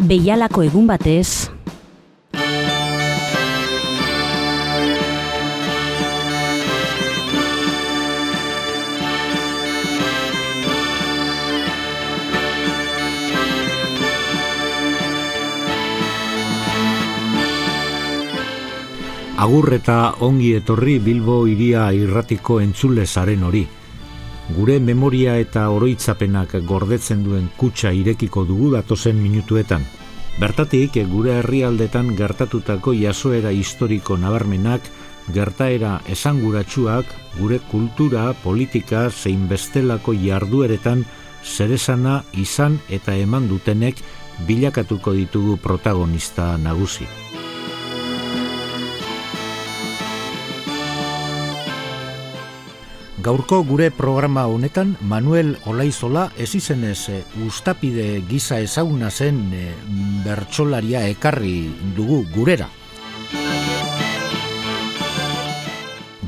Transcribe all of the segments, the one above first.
Beialako egun batez, Agur eta ongi etorri Bilbo iria irratiko entzule zaren hori. Gure memoria eta oroitzapenak gordetzen duen kutsa irekiko dugu datozen minutuetan. Bertatik, gure herrialdetan gertatutako jasoera historiko nabarmenak, gertaera esanguratsuak, gure kultura, politika, zein bestelako jardueretan, zeresana izan eta eman dutenek bilakatuko ditugu protagonista nagusi. Gaurko gure programa honetan Manuel Olaizola ez izenez e, ustapide giza ezaguna zen e, bertsolaria ekarri dugu gurera.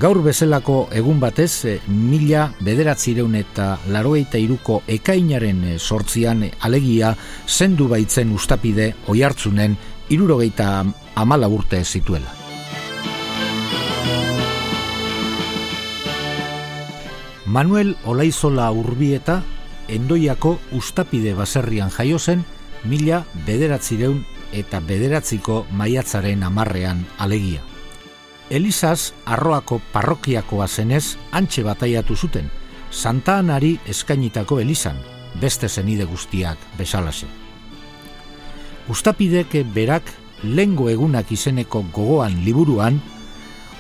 Gaur bezalako egun batez, e, mila bederatzireun eta laroeita iruko ekainaren sortzian alegia zendu baitzen ustapide oiartzunen irurogeita amala urte zituela. Manuel Olaizola Urbieta endoiako ustapide baserrian jaio zen mila bederatzireun eta bederatziko maiatzaren amarrean alegia. Elizaz arroako parrokiakoa zenez antxe bataiatu zuten, Santa Anari eskainitako Elizan, beste zenide guztiak besalase. Ustapideke berak lengo egunak izeneko gogoan liburuan,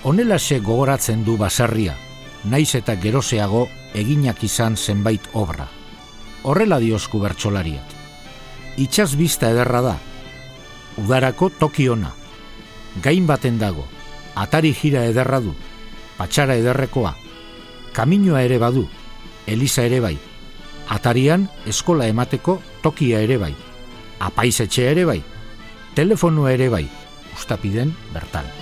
onelase gogoratzen du baserria, naiz eta geroseago eginak izan zenbait obra. Horrela diosku bertsolariak. Itxaz bizta ederra da. Udarako tokiona. Gain baten dago. Atari jira ederra du. Patxara ederrekoa. Kaminoa ere badu. Eliza ere bai. Atarian eskola emateko tokia ere bai. Apaizetxe ere bai. Telefonua ere bai. Ustapiden bertan.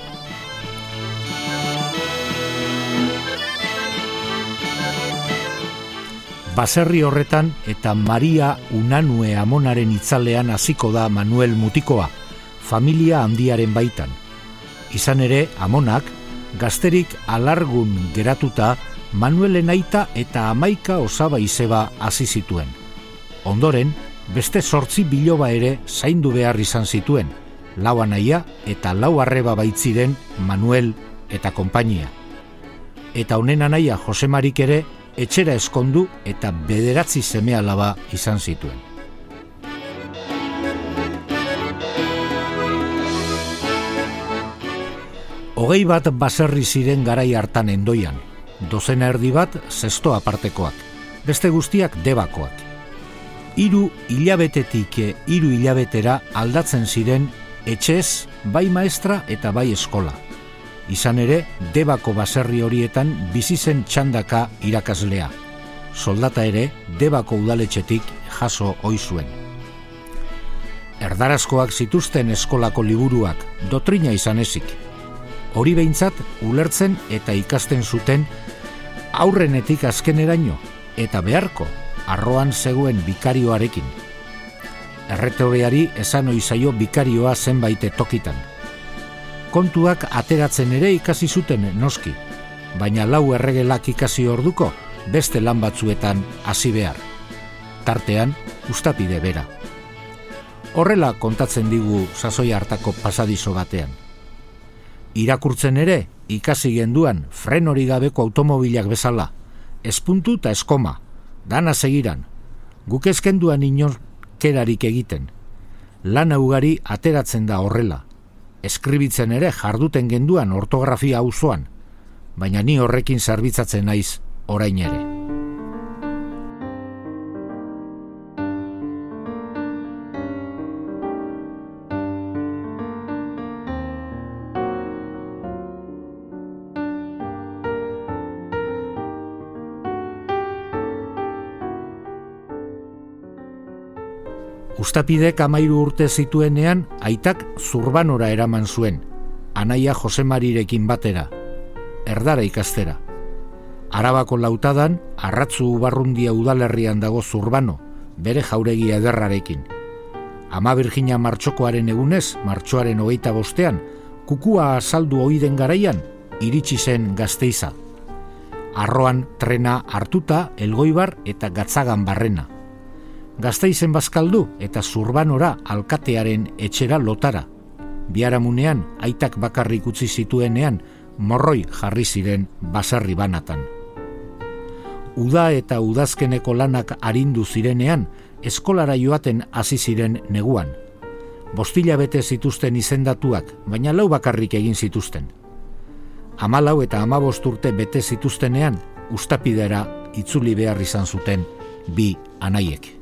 Baserri horretan eta Maria Unanue Amonaren itzalean hasiko da Manuel Mutikoa, familia handiaren baitan. Izan ere, Amonak, gazterik alargun geratuta, Manuelen aita eta amaika osaba izeba hasi zituen. Ondoren, beste sortzi biloba ere zaindu behar izan zituen, lau anaia eta lau arreba baitziren Manuel eta konpainia. Eta honen anaia Josemarik ere etxera eskondu eta bederatzi seme alaba izan zituen. Hogei bat baserri ziren garai hartan endoian, dozena erdi bat zesto apartekoak, beste guztiak debakoak. Hiru hilabetetik hiru hilabetera aldatzen ziren etxez bai maestra eta bai eskola izan ere debako baserri horietan bizi zen txandaka irakaslea. Soldata ere debako udaletxetik jaso ohi zuen. Erdarazkoak zituzten eskolako liburuak dotrina izan ezik. Hori behintzat ulertzen eta ikasten zuten aurrenetik azkeneraino eta beharko arroan zegoen bikarioarekin. Erretoreari esan oizaio bikarioa zenbaite tokitan kontuak ateratzen ere ikasi zuten noski, baina lau erregelak ikasi orduko beste lan batzuetan hasi behar. Tartean, ustapide bera. Horrela kontatzen digu sasoi hartako pasadizo batean. Irakurtzen ere, ikasi genduan fren hori gabeko automobilak bezala, espuntu eta eskoma, dana segiran, guk ezkenduan inor kerarik egiten. Lan ugari ateratzen da horrela, eskribitzen ere jarduten genduan ortografia auzoan, baina ni horrekin zerbitzatzen naiz orain ere. Ustapidek amairu urte zituenean, aitak zurbanora eraman zuen, anaia Josemarirekin batera, erdara ikastera. Arabako lautadan, arratzu barrundia udalerrian dago zurbano, bere jauregia ederrarekin. Ama Virginia martxokoaren egunez, martxoaren hogeita bostean, kukua azaldu oiden garaian, iritsi zen gazteiza. Arroan trena hartuta, elgoibar eta gatzagan barrena. Gazteizen bazkaldu eta zurbanora alkatearen etxera lotara. Biaramunean, aitak bakarrik utzi zituenean, morroi jarri ziren basarri banatan. Uda eta udazkeneko lanak arindu zirenean, eskolara joaten hasi ziren neguan. Bostila bete zituzten izendatuak, baina lau bakarrik egin zituzten. Amalau eta amabost urte bete zituztenean, ustapidera itzuli behar izan zuten bi anaiek.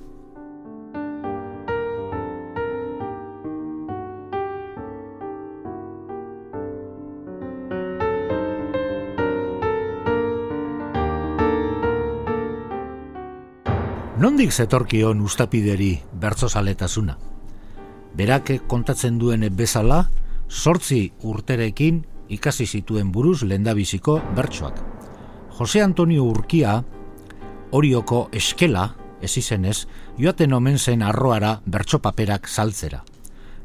Nondik zetorkion ustapideri bertzozaletasuna? Berak kontatzen duen bezala, sortzi urterekin ikasi zituen buruz lendabiziko bertsoak. Jose Antonio Urkia, orioko eskela, ez izenez, joaten omen zen arroara bertsopaperak saltzera.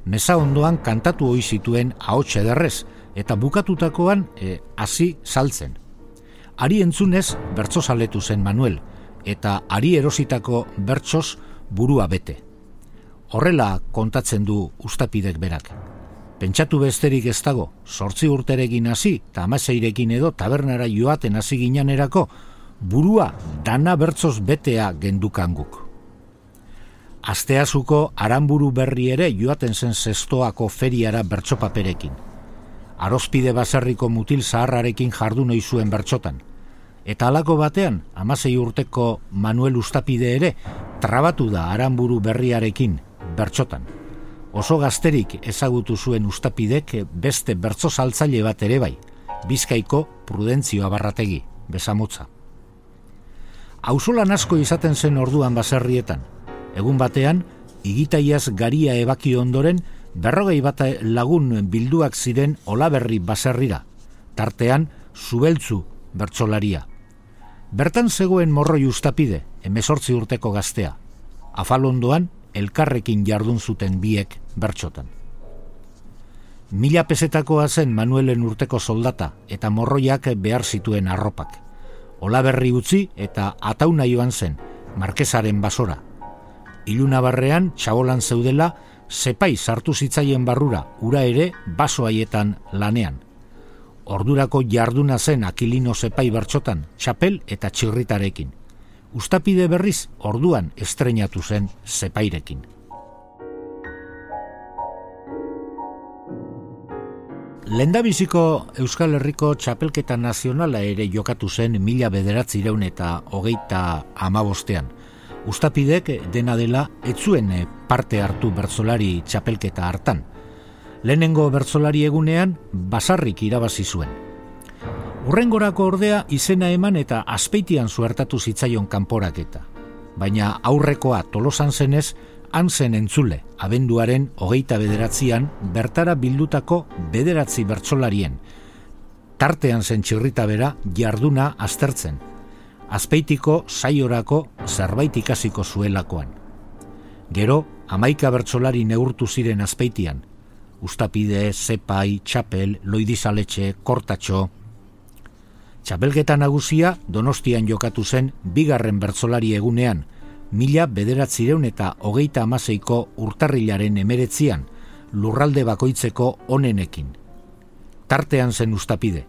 Meza ondoan kantatu hoi zituen ahots ederrez, eta bukatutakoan e, hasi saltzen. Ari entzunez bertsozaletu zen Manuel, eta ari erositako bertsos burua bete. Horrela kontatzen du ustapidek berak. Pentsatu besterik ez dago, sortzi urterekin hasi eta amaseirekin edo tabernara joaten hasi ginanerako, burua dana bertsos betea gendukanguk. Asteazuko aranburu berri ere joaten zen zestoako feriara bertsopaperekin. Arospide baserriko mutil zaharrarekin jardun zuen bertsotan – Eta alako batean, amasei urteko Manuel Ustapide ere, trabatu da aranburu berriarekin, bertxotan. Oso gazterik ezagutu zuen Ustapidek beste bertso saltzaile bat ere bai, bizkaiko prudentzioa barrategi, besamutza. Auzolan asko izaten zen orduan baserrietan. Egun batean, igitaiaz garia ebaki ondoren, berrogei bat lagun bilduak ziren olaberri baserrira. Tartean, zubeltzu bertsolaria. Bertan zegoen morro justapide, emezortzi urteko gaztea. Afalondoan, elkarrekin jardun zuten biek bertxotan. Mila pesetakoa zen Manuelen urteko soldata eta morroiak behar zituen arropak. Ola berri utzi eta atauna joan zen, markezaren basora. Iluna barrean, txabolan zeudela, zepai sartu zitzaien barrura, ura ere, basoaietan lanean ordurako jarduna zen akilino zepai bertxotan, txapel eta txirritarekin. Ustapide berriz orduan estrenatu zen zepairekin. Lendabiziko Euskal Herriko txapelketa nazionala ere jokatu zen mila bederatzireun eta hogeita amabostean. Ustapidek dena dela etzuen parte hartu bertzolari txapelketa hartan lehenengo bertzolari egunean basarrik irabazi zuen. Urrengorako ordea izena eman eta azpeitian zuertatu zitzaion kanporaketa. Baina aurrekoa tolosan zenez, han zen entzule, abenduaren hogeita bederatzian, bertara bildutako bederatzi bertsolarien. Tartean zen txirrita bera, jarduna aztertzen. Azpeitiko saiorako zerbait ikasiko zuelakoan. Gero, amaika bertsolari neurtu ziren azpeitian, Ustapide, Zepai, Txapel, Loidizaletxe, Kortatxo. Txapelgeta nagusia donostian jokatu zen bigarren bertzolari egunean, mila bederatzireun eta hogeita amaseiko urtarrilaren emeretzian, lurralde bakoitzeko onenekin. Tartean zen ustapide,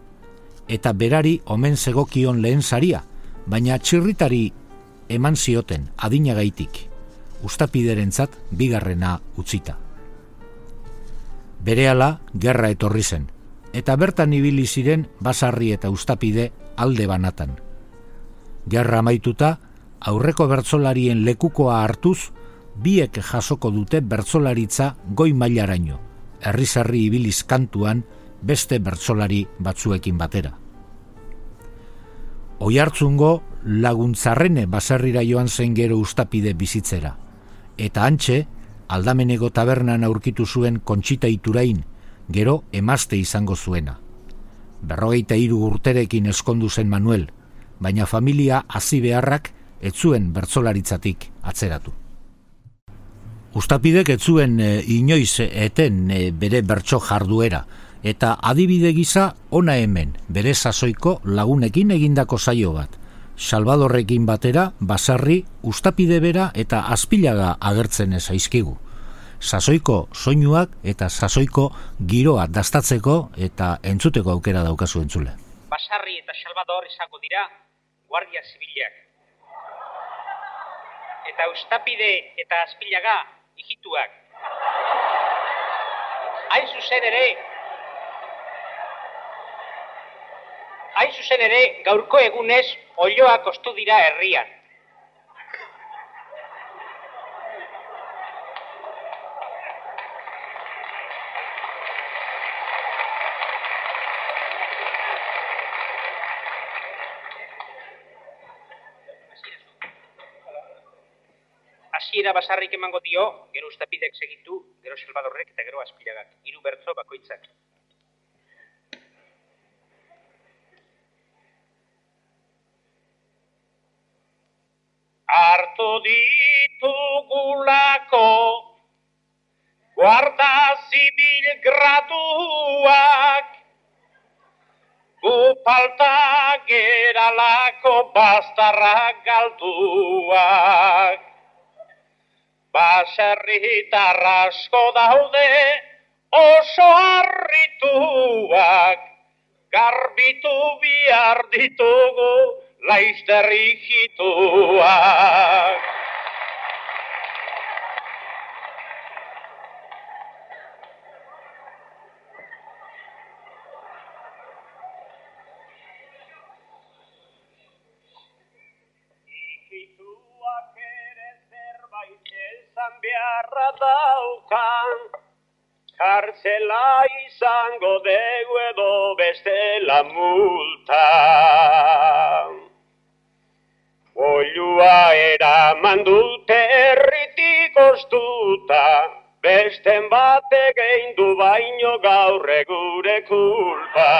eta berari omen zegokion lehen saria, baina txirritari eman zioten adinagaitik, ustapiderentzat bigarrena utzita. Berehala gerra etorri zen, eta bertan ibili ziren basarri eta ustapide alde banatan. Gerra amaituta, aurreko bertsolarien lekukoa hartuz, biek jasoko dute bertsolaritza goi mailaraino, herrizarri ibiliz kantuan beste bertsolari batzuekin batera. Oihartzungo laguntzarrene baserrira joan zen gero ustapide bizitzera, eta antxe aldamenego tabernan aurkitu zuen kontxita iturain, gero emazte izango zuena. Berrogeita hiru urterekin eskondu zen Manuel, baina familia hasi beharrak ez zuen bertsolaritzatik atzeratu. Ustapidek ez zuen e, inoiz eten e, bere bertso jarduera, eta adibide gisa ona hemen, bere sasoiko lagunekin egindako saio bat. Salvadorrekin batera, basarri, ustapide bera eta azpilaga agertzen ezaizkigu. Sasoiko soinuak eta sasoiko giroa dastatzeko eta entzuteko aukera daukazu entzule. Basarri eta Salvador izango dira guardia zibilak. Eta ustapide eta azpilaga hijituak. Hain zuzen ere, hain zuzen ere, gaurko egunez, olioak ostu dira herrian. hasiera basarrik emango dio, gero ustapidek segitu, gero Salvadorrek eta gero aspiragak. Hiru bertso bakoitzak. Bastarrak galduak. Baserritar asko daude oso harrituak. Garbitu bihar ditugu laizter beharra daukan. Kartzela izango dugu edo bestela multa. Oilua eraman dute erritik ostuta Besten bate gehindu baino gaurre gure kulpa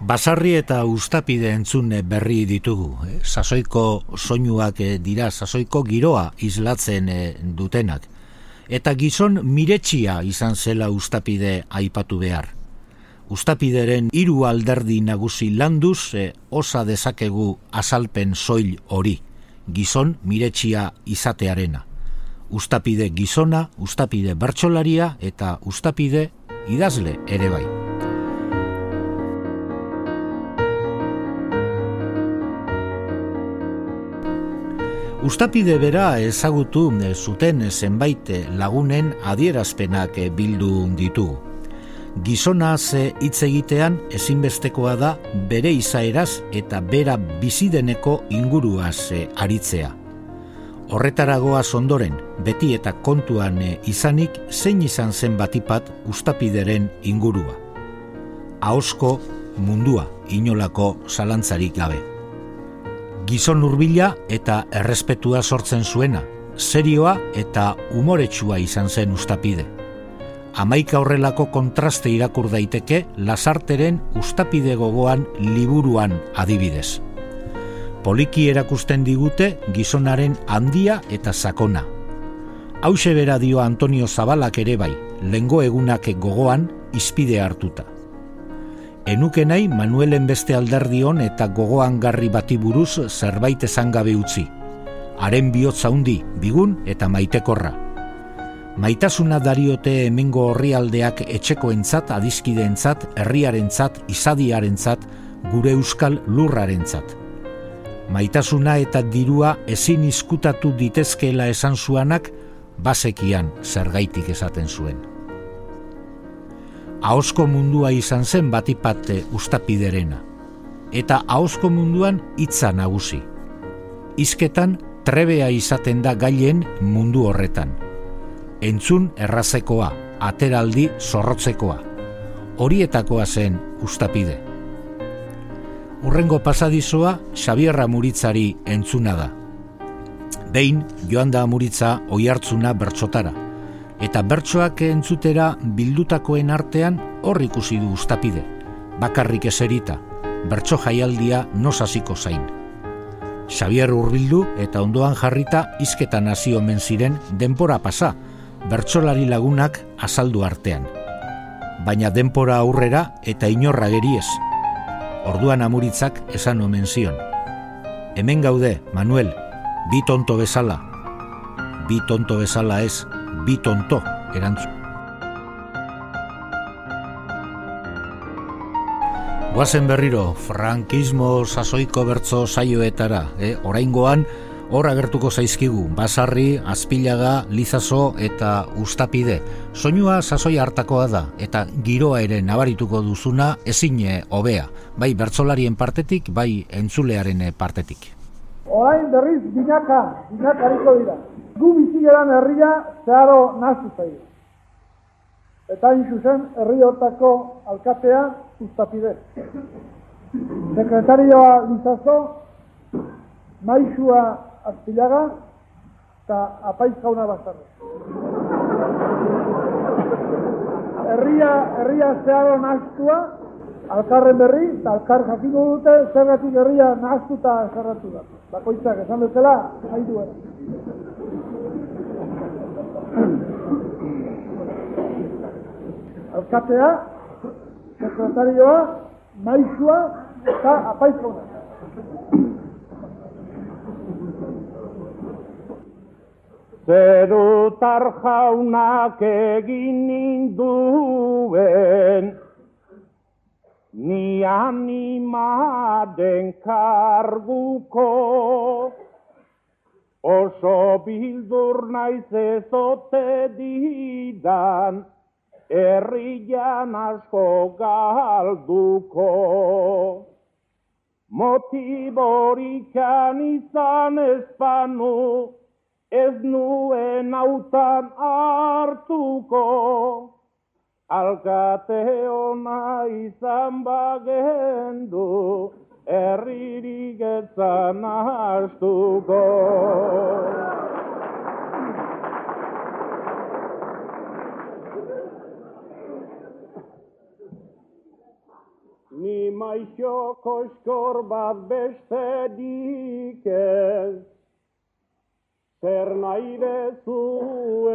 Basarri eta ustapide entzune berri ditugu. Eh? Sasoiko soinuak eh, dira, sasoiko giroa islatzen eh, dutenak. Eta gizon miretsia izan zela ustapide aipatu behar. Ustapideren hiru alderdi nagusi landuz osa dezakegu azalpen soil hori, gizon miretsia izatearena. Ustapide gizona, ustapide bertsolaria eta ustapide idazle ere bai. Ustapide bera ezagutu zuten zenbait lagunen adierazpenak bildu ditu. Gizonaz hitz egitean ezinbestekoa da bere izaeraz eta bera bizideneko inguruaz aritzea. Horretaragoa ondoren, beti eta kontuan izanik zein izan zen batipat ustapideren ingurua. Ahosko mundua inolako zalantzarik gabe gizon urbila eta errespetua sortzen zuena, serioa eta umoretsua izan zen ustapide. Amaika horrelako kontraste irakur daiteke lasarteren ustapide gogoan liburuan adibidez. Poliki erakusten digute gizonaren handia eta sakona. Hauxe bera dio Antonio Zabalak ere bai, lengo egunak gogoan izpide hartuta enuke nahi Manuelen beste alderdion eta gogoan garri bati buruz zerbait esan gabe utzi. Haren bihotza hundi, bigun eta maitekorra. Maitasuna dariote hemengo horrialdeak etxekoentzat, adizkideentzat, herriarentzat, izadiarentzat, gure euskal lurrarentzat. Maitasuna eta dirua ezin izkutatu ditezkeela esan zuanak, basekian zergaitik esaten zuen ahosko mundua izan zen batipate ustapiderena. Eta ahosko munduan hitza nagusi. Izketan trebea izaten da gailen mundu horretan. Entzun errazekoa, ateraldi zorrotzekoa. Horietakoa zen ustapide. Urrengo pasadizoa Xabierra Muritzari entzuna da. Behin joan da Muritza oihartzuna bertsotara eta bertsoak entzutera bildutakoen artean hor ikusi du ustapide, bakarrik eserita, bertso jaialdia nosasiko zain. Xavier Urbildu eta ondoan jarrita izketan hasi omen ziren denpora pasa, bertsolari lagunak azaldu artean. Baina denpora aurrera eta inorra geriez. Orduan amuritzak esan omen zion. Hemen gaude, Manuel, bi tonto bezala. Bi tonto bezala ez, bi tonto, erantzun. Guazen berriro, frankismo sasoiko bertzo saioetara, eh? oraingoan hor agertuko zaizkigu, basarri, azpilaga, lizazo eta ustapide. Soinua sasoi hartakoa da, eta giroa ere nabarituko duzuna ezine hobea, bai bertsolarien partetik, bai entzulearen partetik. Orain berriz binaka, binaka dira. Gu bizigeran herria zeharo nazu zaio. Eta hain zuzen, herri hortako alkatea ustapide. Sekretarioa lizazo, maixua azpilaga, eta apaiz gauna bazarra. Herria, herria zeharo nahaztua, alkarren berri, eta alkar jakingo dute, zergatik herria nahaztuta zerratu da. Bakoitzak, esan dutela, nahi duela. Alkatea, sekretarioa, maizua eta apaizkona. Zerutar jaunak egin ninduen, ni anima den karguko, oso bildur naiz ezote didan, herrian asko galduko. Motiborikan izan espanu, ez nuen autan hartuko. Alkate ona izan bagendu, herririk etzan astuko. Ni maixo koskor bat beste dikez, zer nahi dezu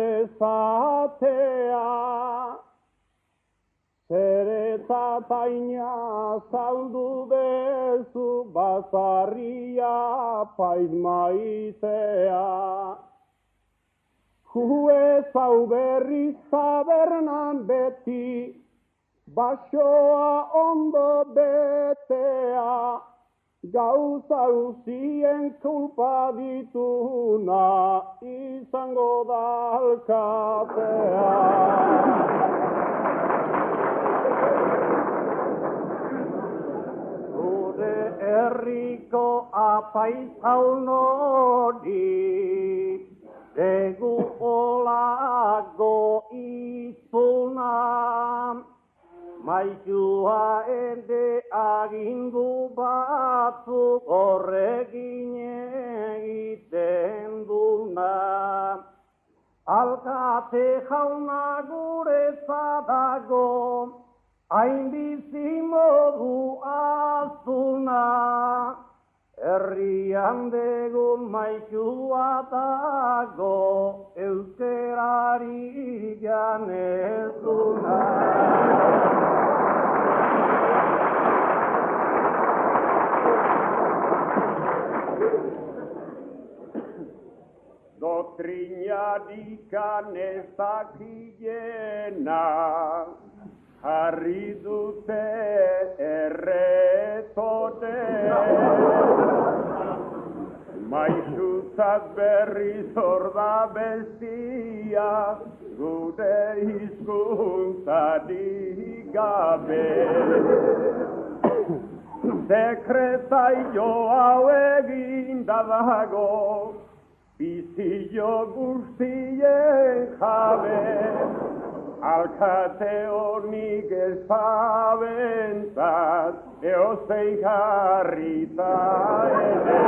ezatea, zer eta taina zaldu dezu bazarria paiz maitea. Hue zau berri zabernan beti, basoa ondo betea, gauza uzien kulpa dituna, izango da alkatea. Gure erriko apaiz hau nori, egu olago izunan, Maizua ende agindu batzuk horrekin egiten duna. Alkate jauna gure zadago, hain bizi modu azuna. Herrian degun maizua dago, euskerari janezuna. Dotrina dikan ez dakiena, harri dute erretode. Maizuzat berri zorda bestia, gure izkuntza digabe. Sekretai hau egin da dago, Bizio guztien jabe, alkate hornik ezabentzat, eozein jarrita ere.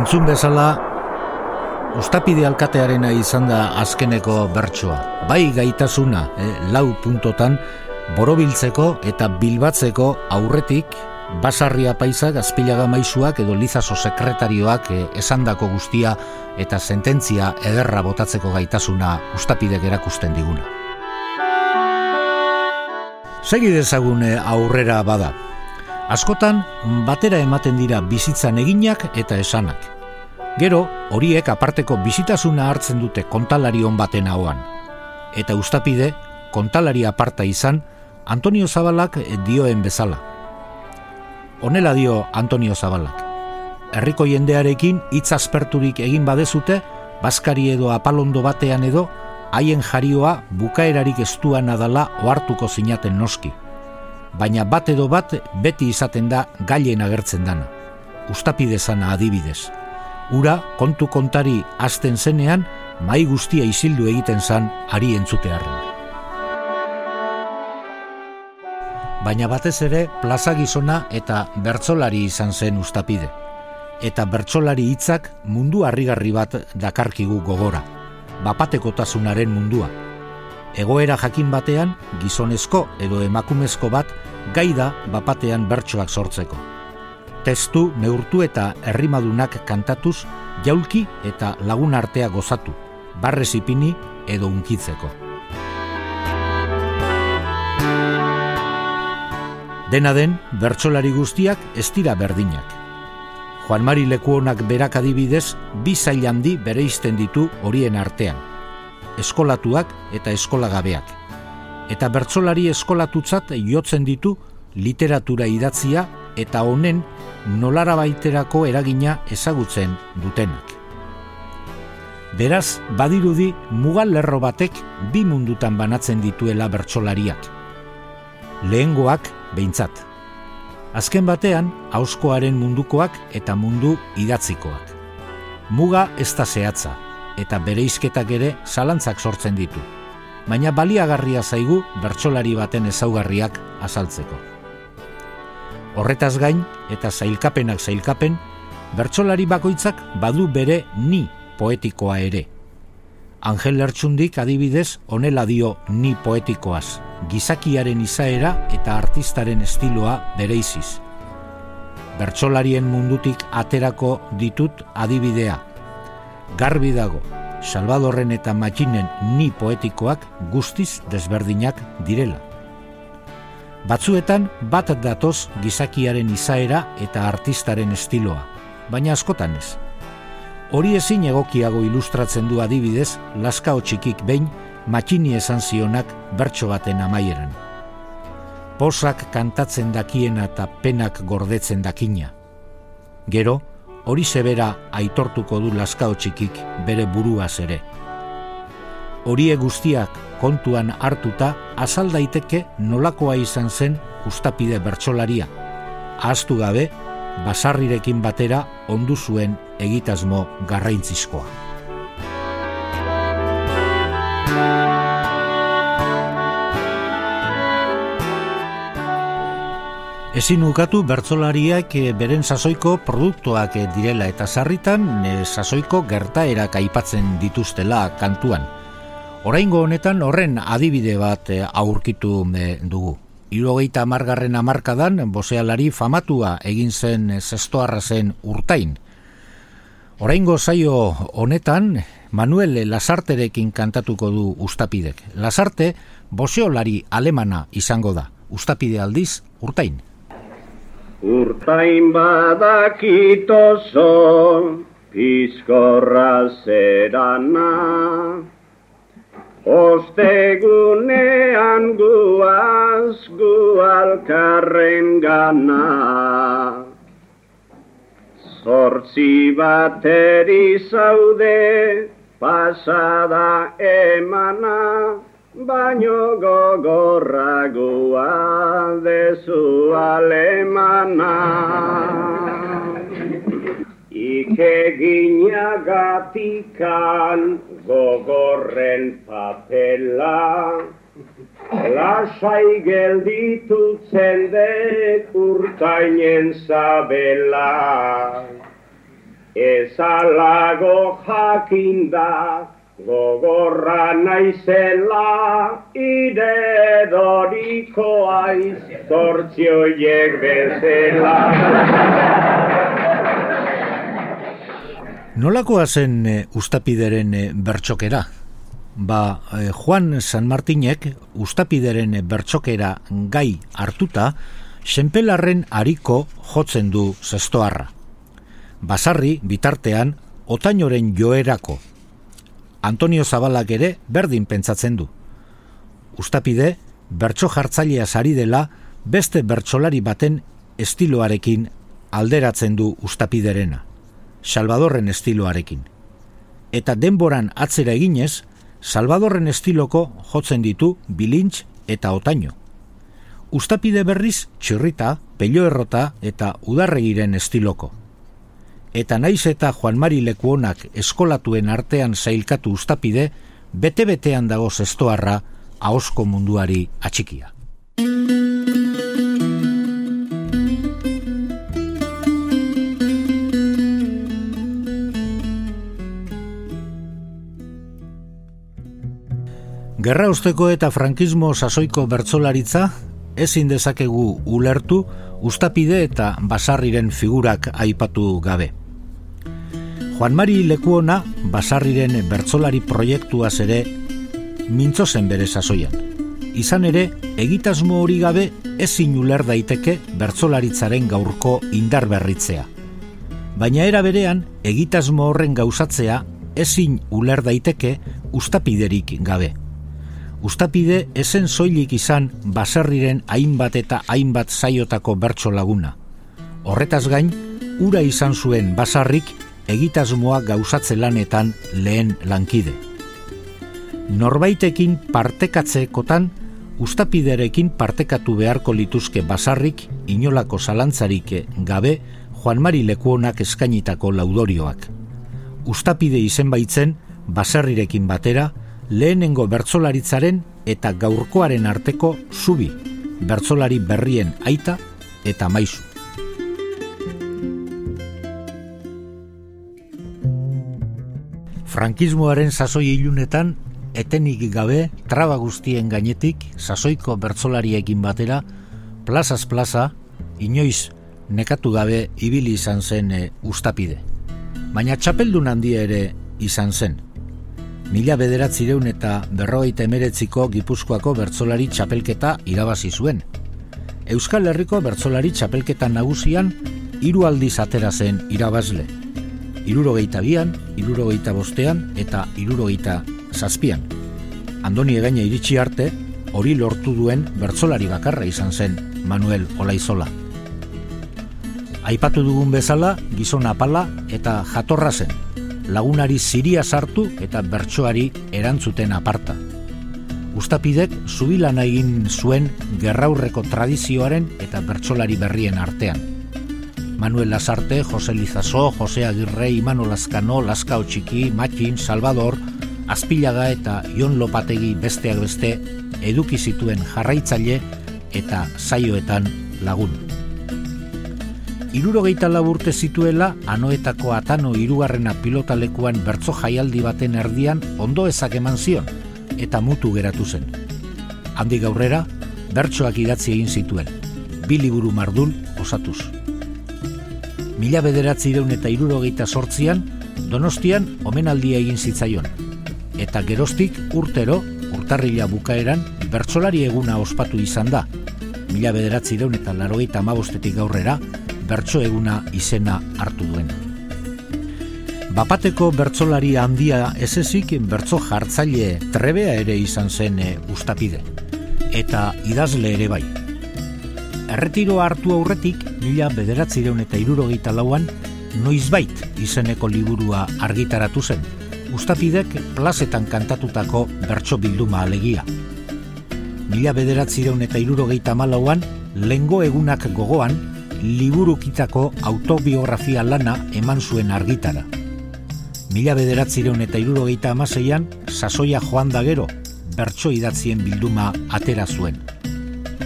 Entzun bezala, Ostapide alkatearena izan da azkeneko bertsoa. Bai gaitasuna, eh, lau puntotan, borobiltzeko eta bilbatzeko aurretik basarria paisak, azpilaga maisuak edo lizaso sekretarioak eh, esandako guztia eta sententzia ederra botatzeko gaitasuna ustapidek erakusten diguna. Segi dezagune aurrera bada. Askotan batera ematen dira bizitzan eginak eta esanak. Gero, horiek aparteko bizitasuna hartzen dute kontalari hon baten ahoan. Eta ustapide, kontalari aparta izan, Antonio Zabalak dioen bezala. Honela dio Antonio Zabalak. Herriko jendearekin hitz asperturik egin badezute, baskari edo apalondo batean edo, haien jarioa bukaerarik estuan adala ohartuko zinaten noski. Baina bat edo bat beti izaten da gailen agertzen dana. Ustapide zana adibidez. Ura kontu kontari hasten zenean, mai guztia isildu egiten zan ari entzutearren. Baina batez ere plaza gizona eta bertsolari izan zen ustapide. Eta bertsolari hitzak mundu harrigarri bat dakarkigu gogora, bapatekotasunaren mundua. Egoera jakin batean, gizonezko edo emakumezko bat gai da bapatean bertsoak sortzeko. Testu, neurtu eta herrimadunak kantatuz, jaulki eta lagun artea gozatu, barrez ipini edo unkitzeko. Dena den, bertsolari guztiak ez dira berdinak. Juan Mari Lekuonak berak adibidez, bi zail handi bere izten ditu horien artean. Eskolatuak eta eskolagabeak. Eta bertsolari eskolatutzat jotzen ditu literatura idatzia eta honen nolara baiterako eragina ezagutzen dutenak. Beraz, badirudi mugal lerro batek bi mundutan banatzen dituela bertsolariak. Lehengoak behintzat. Azken batean, hauskoaren mundukoak eta mundu idatzikoak. Muga ez da zehatza, eta bere izketak ere zalantzak sortzen ditu. Baina baliagarria zaigu bertsolari baten ezaugarriak azaltzeko. Horretaz gain, eta zailkapenak zailkapen, bertsolari bakoitzak badu bere ni poetikoa ere. Angel Lertxundik adibidez onela dio ni poetikoaz, gizakiaren izaera eta artistaren estiloa bereiziz. Bertsolarien mundutik aterako ditut adibidea. Garbi dago, Salvadorren eta Matxinen ni poetikoak guztiz desberdinak direla. Batzuetan bat datoz gizakiaren izaera eta artistaren estiloa, baina askotan ez. Hori ezin egokiago ilustratzen du adibidez, laskao txikik behin matxini esan zionak bertso baten amaieran. Posak kantatzen dakiena eta penak gordetzen dakina. Gero, hori zebera aitortuko du laskao txikik bere buruaz ere. Horie guztiak kontuan hartuta azal daiteke nolakoa izan zen ustapide bertsolaria. Ahaztu gabe, basarrirekin batera ondu zuen egitasmo garraintzizkoa. Ezin ukatu bertzolariak eh, beren sasoiko produktuak eh, direla eta sarritan e, sasoiko gertaerak aipatzen dituztela kantuan. Oraingo honetan horren adibide bat aurkitu dugu. Irogeita amargarren amarkadan, bosealari famatua egin zen zestoarra zen urtain. Oraingo zaio honetan, Manuel Lasarterekin kantatuko du ustapidek. Lasarte, boseolari alemana izango da. Ustapide aldiz, urtain. Urtain badakitozo pizkorra zerana Ostegunean guaz gu alkarren gana. Zortzi bateri zaude pasada emana baino gogorragoa dezu alemana. Ike gatikan gogorren papela, lasai gelditu zendek urtainen zabela. Ez alago jakinda Gogorra naizela ire doriko aiz Zortzioiek bezela Nolakoa zen e, ustapideren e, bertxokera? Ba, e, Juan San Martinek ustapideren bertxokera gai hartuta, senpelarren hariko jotzen du zestoarra. Basarri, bitartean, otainoren joerako. Antonio Zabalak ere berdin pentsatzen du. Ustapide, bertso jartzailea sari dela, beste bertsolari baten estiloarekin alderatzen du ustapiderena. Salvadorren estiloarekin. Eta denboran atzera eginez, Salvadorren estiloko jotzen ditu bilintz eta otaino. Ustapide berriz txirrita, pello errota eta udarregiren estiloko. Eta naiz eta Juan Mari Lekuonak eskolatuen artean zailkatu ustapide, bete-betean dago zestoarra ahosko munduari atxikia. Gerra usteko eta frankismo sasoiko bertzolaritza ezin dezakegu ulertu ustapide eta basarriren figurak aipatu gabe. Juan Mari Lekuona basarriren bertzolari proiektuaz ere mintzo zen bere sasoian. Izan ere, egitasmo hori gabe ezin uler daiteke bertzolaritzaren gaurko indar berritzea. Baina era berean, egitasmo horren gauzatzea ezin uler daiteke ustapiderik gabe. Ustapide esen soilik izan baserriren hainbat eta hainbat zaiotako bertso laguna. Horretaz gain, ura izan zuen basarrik egitasmoa gauzatze lanetan lehen lankide. Norbaitekin partekatzeekotan, ustapiderekin partekatu beharko lituzke basarrik inolako zalantzarik gabe Juan Mari Lekuonak eskainitako laudorioak. Ustapide izen baitzen, baserrirekin batera, lehenengo bertsolaritzaren eta gaurkoaren arteko zubi, bertsolari berrien aita eta maizu. Frankismoaren sasoi ilunetan, etenik gabe, traba guztien gainetik, sasoiko bertsolariekin batera, plazaz plaza, inoiz nekatu gabe ibili izan zen e, ustapide. Baina txapeldun handia ere izan zen, mila bederatzireun eta berrogeita emeretziko gipuzkoako bertzolari txapelketa irabazi zuen. Euskal Herriko bertzolari txapelketa nagusian hiru aldiz atera zen irabazle. Irurogeita bian, irurogeita bostean eta irurogeita zazpian. Andoni egaina iritsi arte, hori lortu duen bertzolari bakarra izan zen Manuel Olaizola. Aipatu dugun bezala, gizon apala eta jatorra zen, lagunari ziria sartu eta bertsoari erantzuten aparta. Ustapidek zubilan egin zuen gerraurreko tradizioaren eta bertsolari berrien artean. Manuel Lasarte, Jose Lizaso, Jose Agirre, Imano Lazkano, Lazkao Txiki, Matxin, Salvador, Azpilaga eta Ion Lopategi besteak beste eduki zituen jarraitzaile eta zaioetan lagun irurogeita laburte zituela anoetako atano irugarrena pilotalekuan bertzo jaialdi baten erdian ondo ezak eman zion, eta mutu geratu zen. Handi gaurrera, bertsoak idatzi egin zituen, bi liburu mardul osatuz. Mila bederatzi deun eta irurogeita sortzian, donostian omenaldia egin zitzaion, eta gerostik urtero, urtarrila bukaeran, bertsolari eguna ospatu izan da, mila bederatzi deun eta larogeita amabostetik gaurrera, bertso eguna izena hartu duen. Bapateko bertsolari handia ezezik bertso jartzaile trebea ere izan zen e, ustapide, eta idazle ere bai. Erretiro hartu aurretik, mila bederatzi deun eta irurogeita lauan, noizbait izeneko liburua argitaratu zen, ustapidek plazetan kantatutako bertso bilduma alegia. Mila bederatzi deun eta irurogeita malauan, lengo egunak gogoan, liburukitako autobiografia lana eman zuen argitara. Mila bederatzireun eta irurogeita amaseian, sasoia joan da gero, bertso idatzien bilduma atera zuen.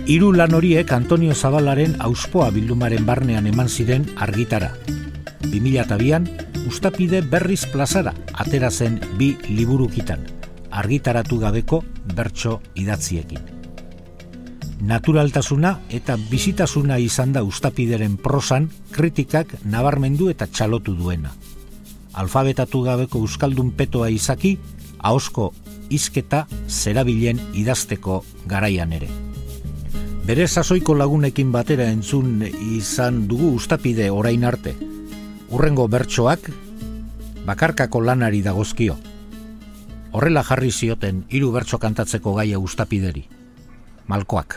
Hiru lan horiek Antonio Zabalaren auspoa bildumaren barnean eman ziren argitara. 2002an, ustapide berriz plazara atera zen bi liburukitan, argitaratu gabeko bertso idatziekin. Naturaltasuna eta bizitasuna izan da ustapideren prosan kritikak nabarmendu eta txalotu duena. Alfabetatu gabeko euskaldun petoa izaki, ahosko izketa zerabilen idazteko garaian ere. Bere sasoiko lagunekin batera entzun izan dugu ustapide orain arte. Urrengo bertsoak bakarkako lanari dagozkio. Horrela jarri zioten hiru bertso kantatzeko gaia ustapideri. Malkoak.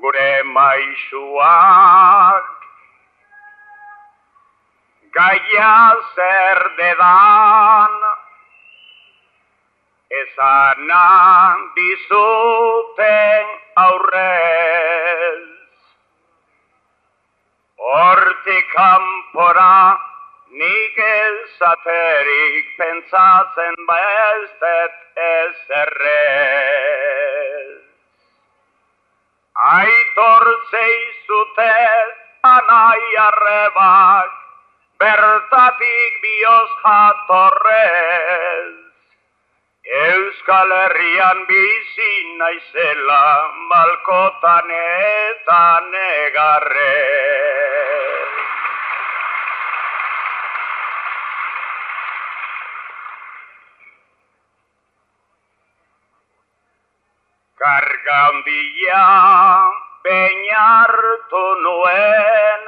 Gure maisuak gaia zer dedan ezanan dizuten aurrez. Hortik kanpora nik ezaterik pentsatzen baestet ezerrez. Aitor zeizutet anai arrebak, bertatik bioz jatorrez. Euskal Herrian bizi naizela balkotan eta negarre. Karga handia beinartu nuen,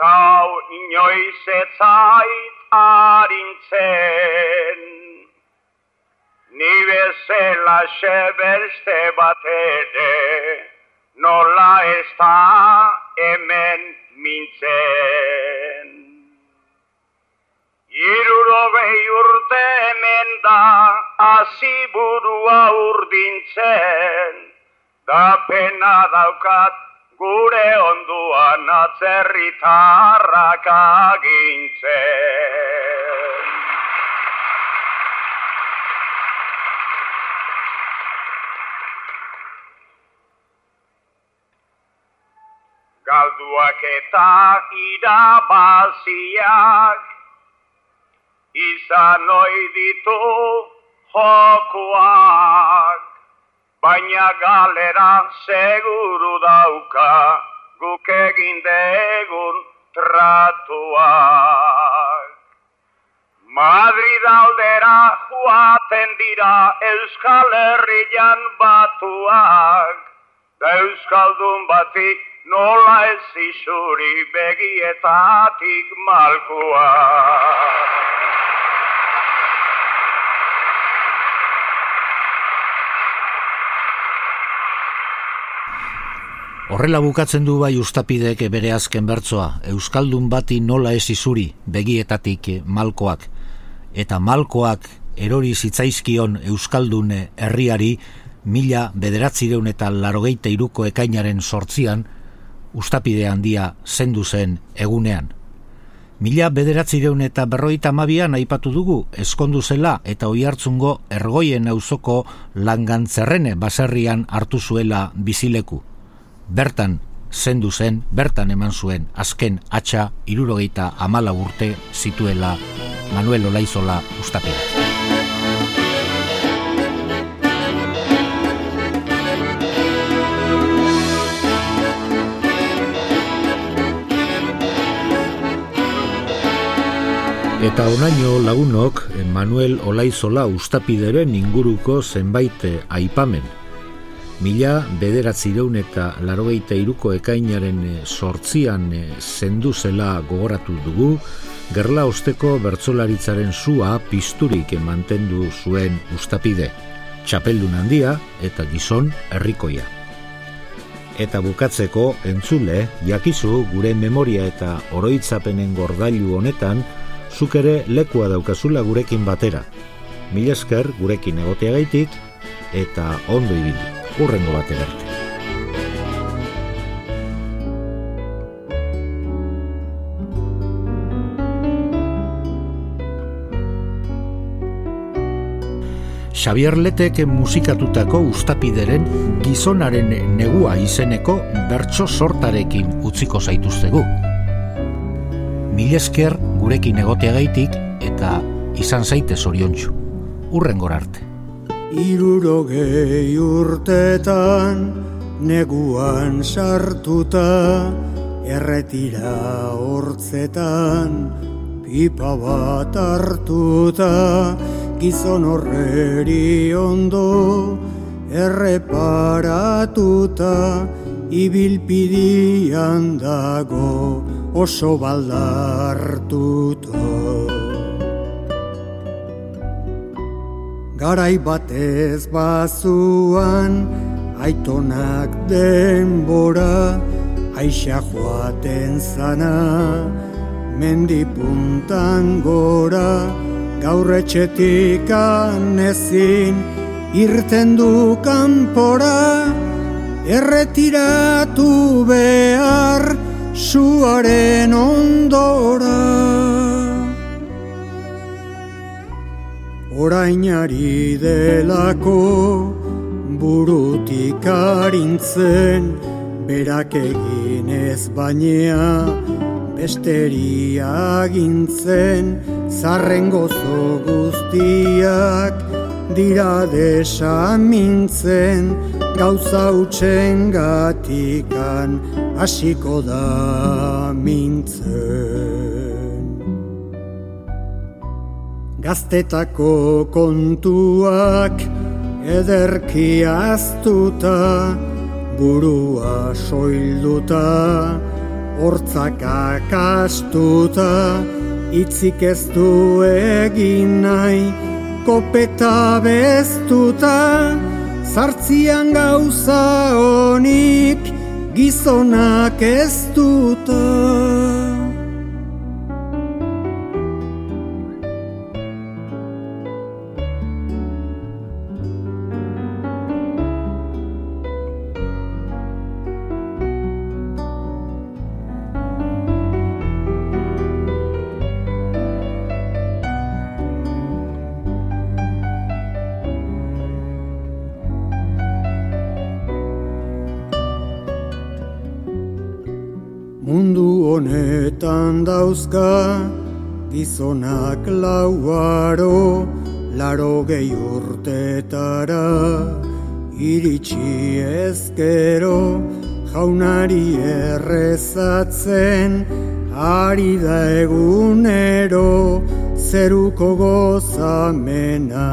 Tau inoiz etzait harintzen. Ni bezela xebeste bat ere, nola ez da hemen mintzen. Iruro behi urte hemen da, aziburua urdintzen, da pena daukat gure onduan atzerritarrak agintzen. Galduak eta irabaziak. Izan oi ditu jokuak baina galera seguru dauka guk egin degun tratuak. Madrid aldera joaten dira Euskal Herrian batuak. Euskaldun batik nola ez izuri begietatik malkua. Horrela bukatzen du bai ustapidek bere azken bertsoa, Euskaldun bati nola ez izuri begietatik malkoak, eta malkoak erori zitzaizkion Euskaldun herriari mila bederatzireun eta larogeite iruko ekainaren sortzian, ustapide handia zendu zen egunean. Mila bederatzireun eta berroita mabian aipatu dugu, eskondu zela eta oi hartzungo ergoien auzoko langantzerrene baserrian hartu zuela bizileku. Bertan, zendu zen, bertan eman zuen, azken atxa irurogeita amala urte zituela Manuel Olaizola ustapide. Eta onaino lagunok Manuel Olaizola ustapideren inguruko zenbait aipamen. Mila bederatzireun eta larogeita iruko ekainaren sortzian zendu zela gogoratu dugu, gerla osteko bertzolaritzaren zua pizturik mantendu zuen ustapide, txapeldun handia eta gizon herrikoia. Eta bukatzeko entzule, jakizu gure memoria eta oroitzapenen gordailu honetan, zuk ere lekua daukazula gurekin batera. Mil esker gurekin egoteagaitik eta ondo ibili. Urrengo batera arte. Xavier Letek musikatutako ustapideren gizonaren negua izeneko bertso sortarekin utziko zaituztegu. Milesker gurekin egoteagaitik eta izan zaite zoriontsu. Urren arte. Irurogei urtetan neguan sartuta erretira hortzetan pipa bat hartuta gizon horreri ondo erreparatuta ibilpidian dago oso baldartuta. Garai batez bazuan aitonak denbora aixa joaten zana mendipuntan gora gaur etxetik ezin irten du kanpora erretiratu behar suaren ondora. Orainari delako burutik arintzen berak egin ez bainea besteria gintzen zarren gozo guztiak dira desamintzen gauza utxen gatikan hasiko da mintzen. Gaztetako kontuak ederki aztuta, burua soilduta, hortzak akastuta, itzik ez du egin nahi, kopeta beztuta, zartzian gauza honik gizonak ez duta. Dauzka gizonak lauaro laro gehi urtetara iritsi ezkero jaunari errezatzen ari da egunero zeruko gozamena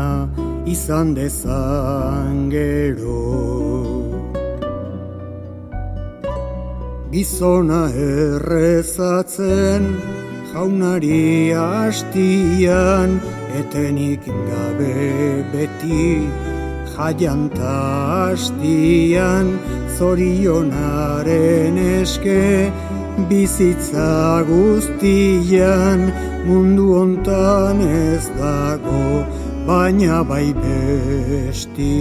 izan dezan gero. Gizona errezatzen jaunari hastian etenik gabe beti jaianta hastian zorionaren eske bizitza guztian mundu hontan ez dago baina bai bestian.